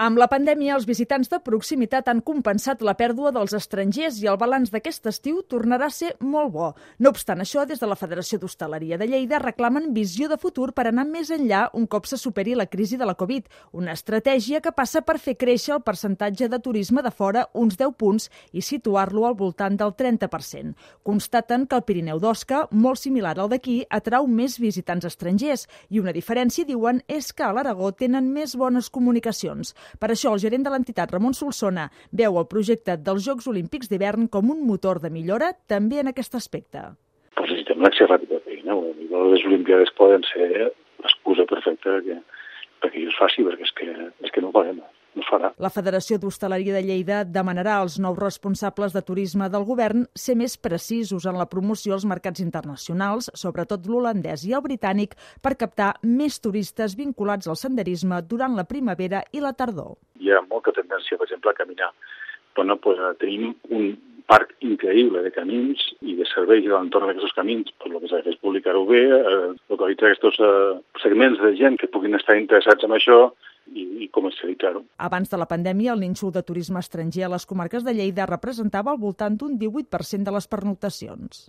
Amb la pandèmia, els visitants de proximitat han compensat la pèrdua dels estrangers i el balanç d'aquest estiu tornarà a ser molt bo. No obstant això, des de la Federació d'Hostaleria de Lleida reclamen visió de futur per anar més enllà un cop se superi la crisi de la Covid, una estratègia que passa per fer créixer el percentatge de turisme de fora uns 10 punts i situar-lo al voltant del 30%. Constaten que el Pirineu d'Osca, molt similar al d'aquí, atrau més visitants estrangers i una diferència, diuen, és que a l'Aragó tenen més bones comunicacions. Per això, el gerent de l'entitat, Ramon Solsona, veu el projecte dels Jocs Olímpics d'hivern com un motor de millora també en aquest aspecte. Pues necessitem l'accés ràpid a Pirineu. Les Olimpiades poden ser l'excusa perfecta que, perquè jo es faci, perquè és que, és que no podem no farà. La Federació d'Hostaleria de Lleida demanarà als nous responsables de turisme del govern ser més precisos en la promoció als mercats internacionals, sobretot l'holandès i el britànic, per captar més turistes vinculats al senderisme durant la primavera i la tardor. Hi ha molta tendència, per exemple, a caminar. Bueno, pues, tenim un parc increïble de camins i de serveis a l'entorn d'aquests camins, per lo que s'ha de fer és publicar-ho bé, eh, localitzar aquests eh, segments de gent que puguin estar interessats en això i, i comercialitzar-ho. Abans de la pandèmia, el nínxol de turisme estranger a les comarques de Lleida representava al voltant d'un 18% de les pernoctacions.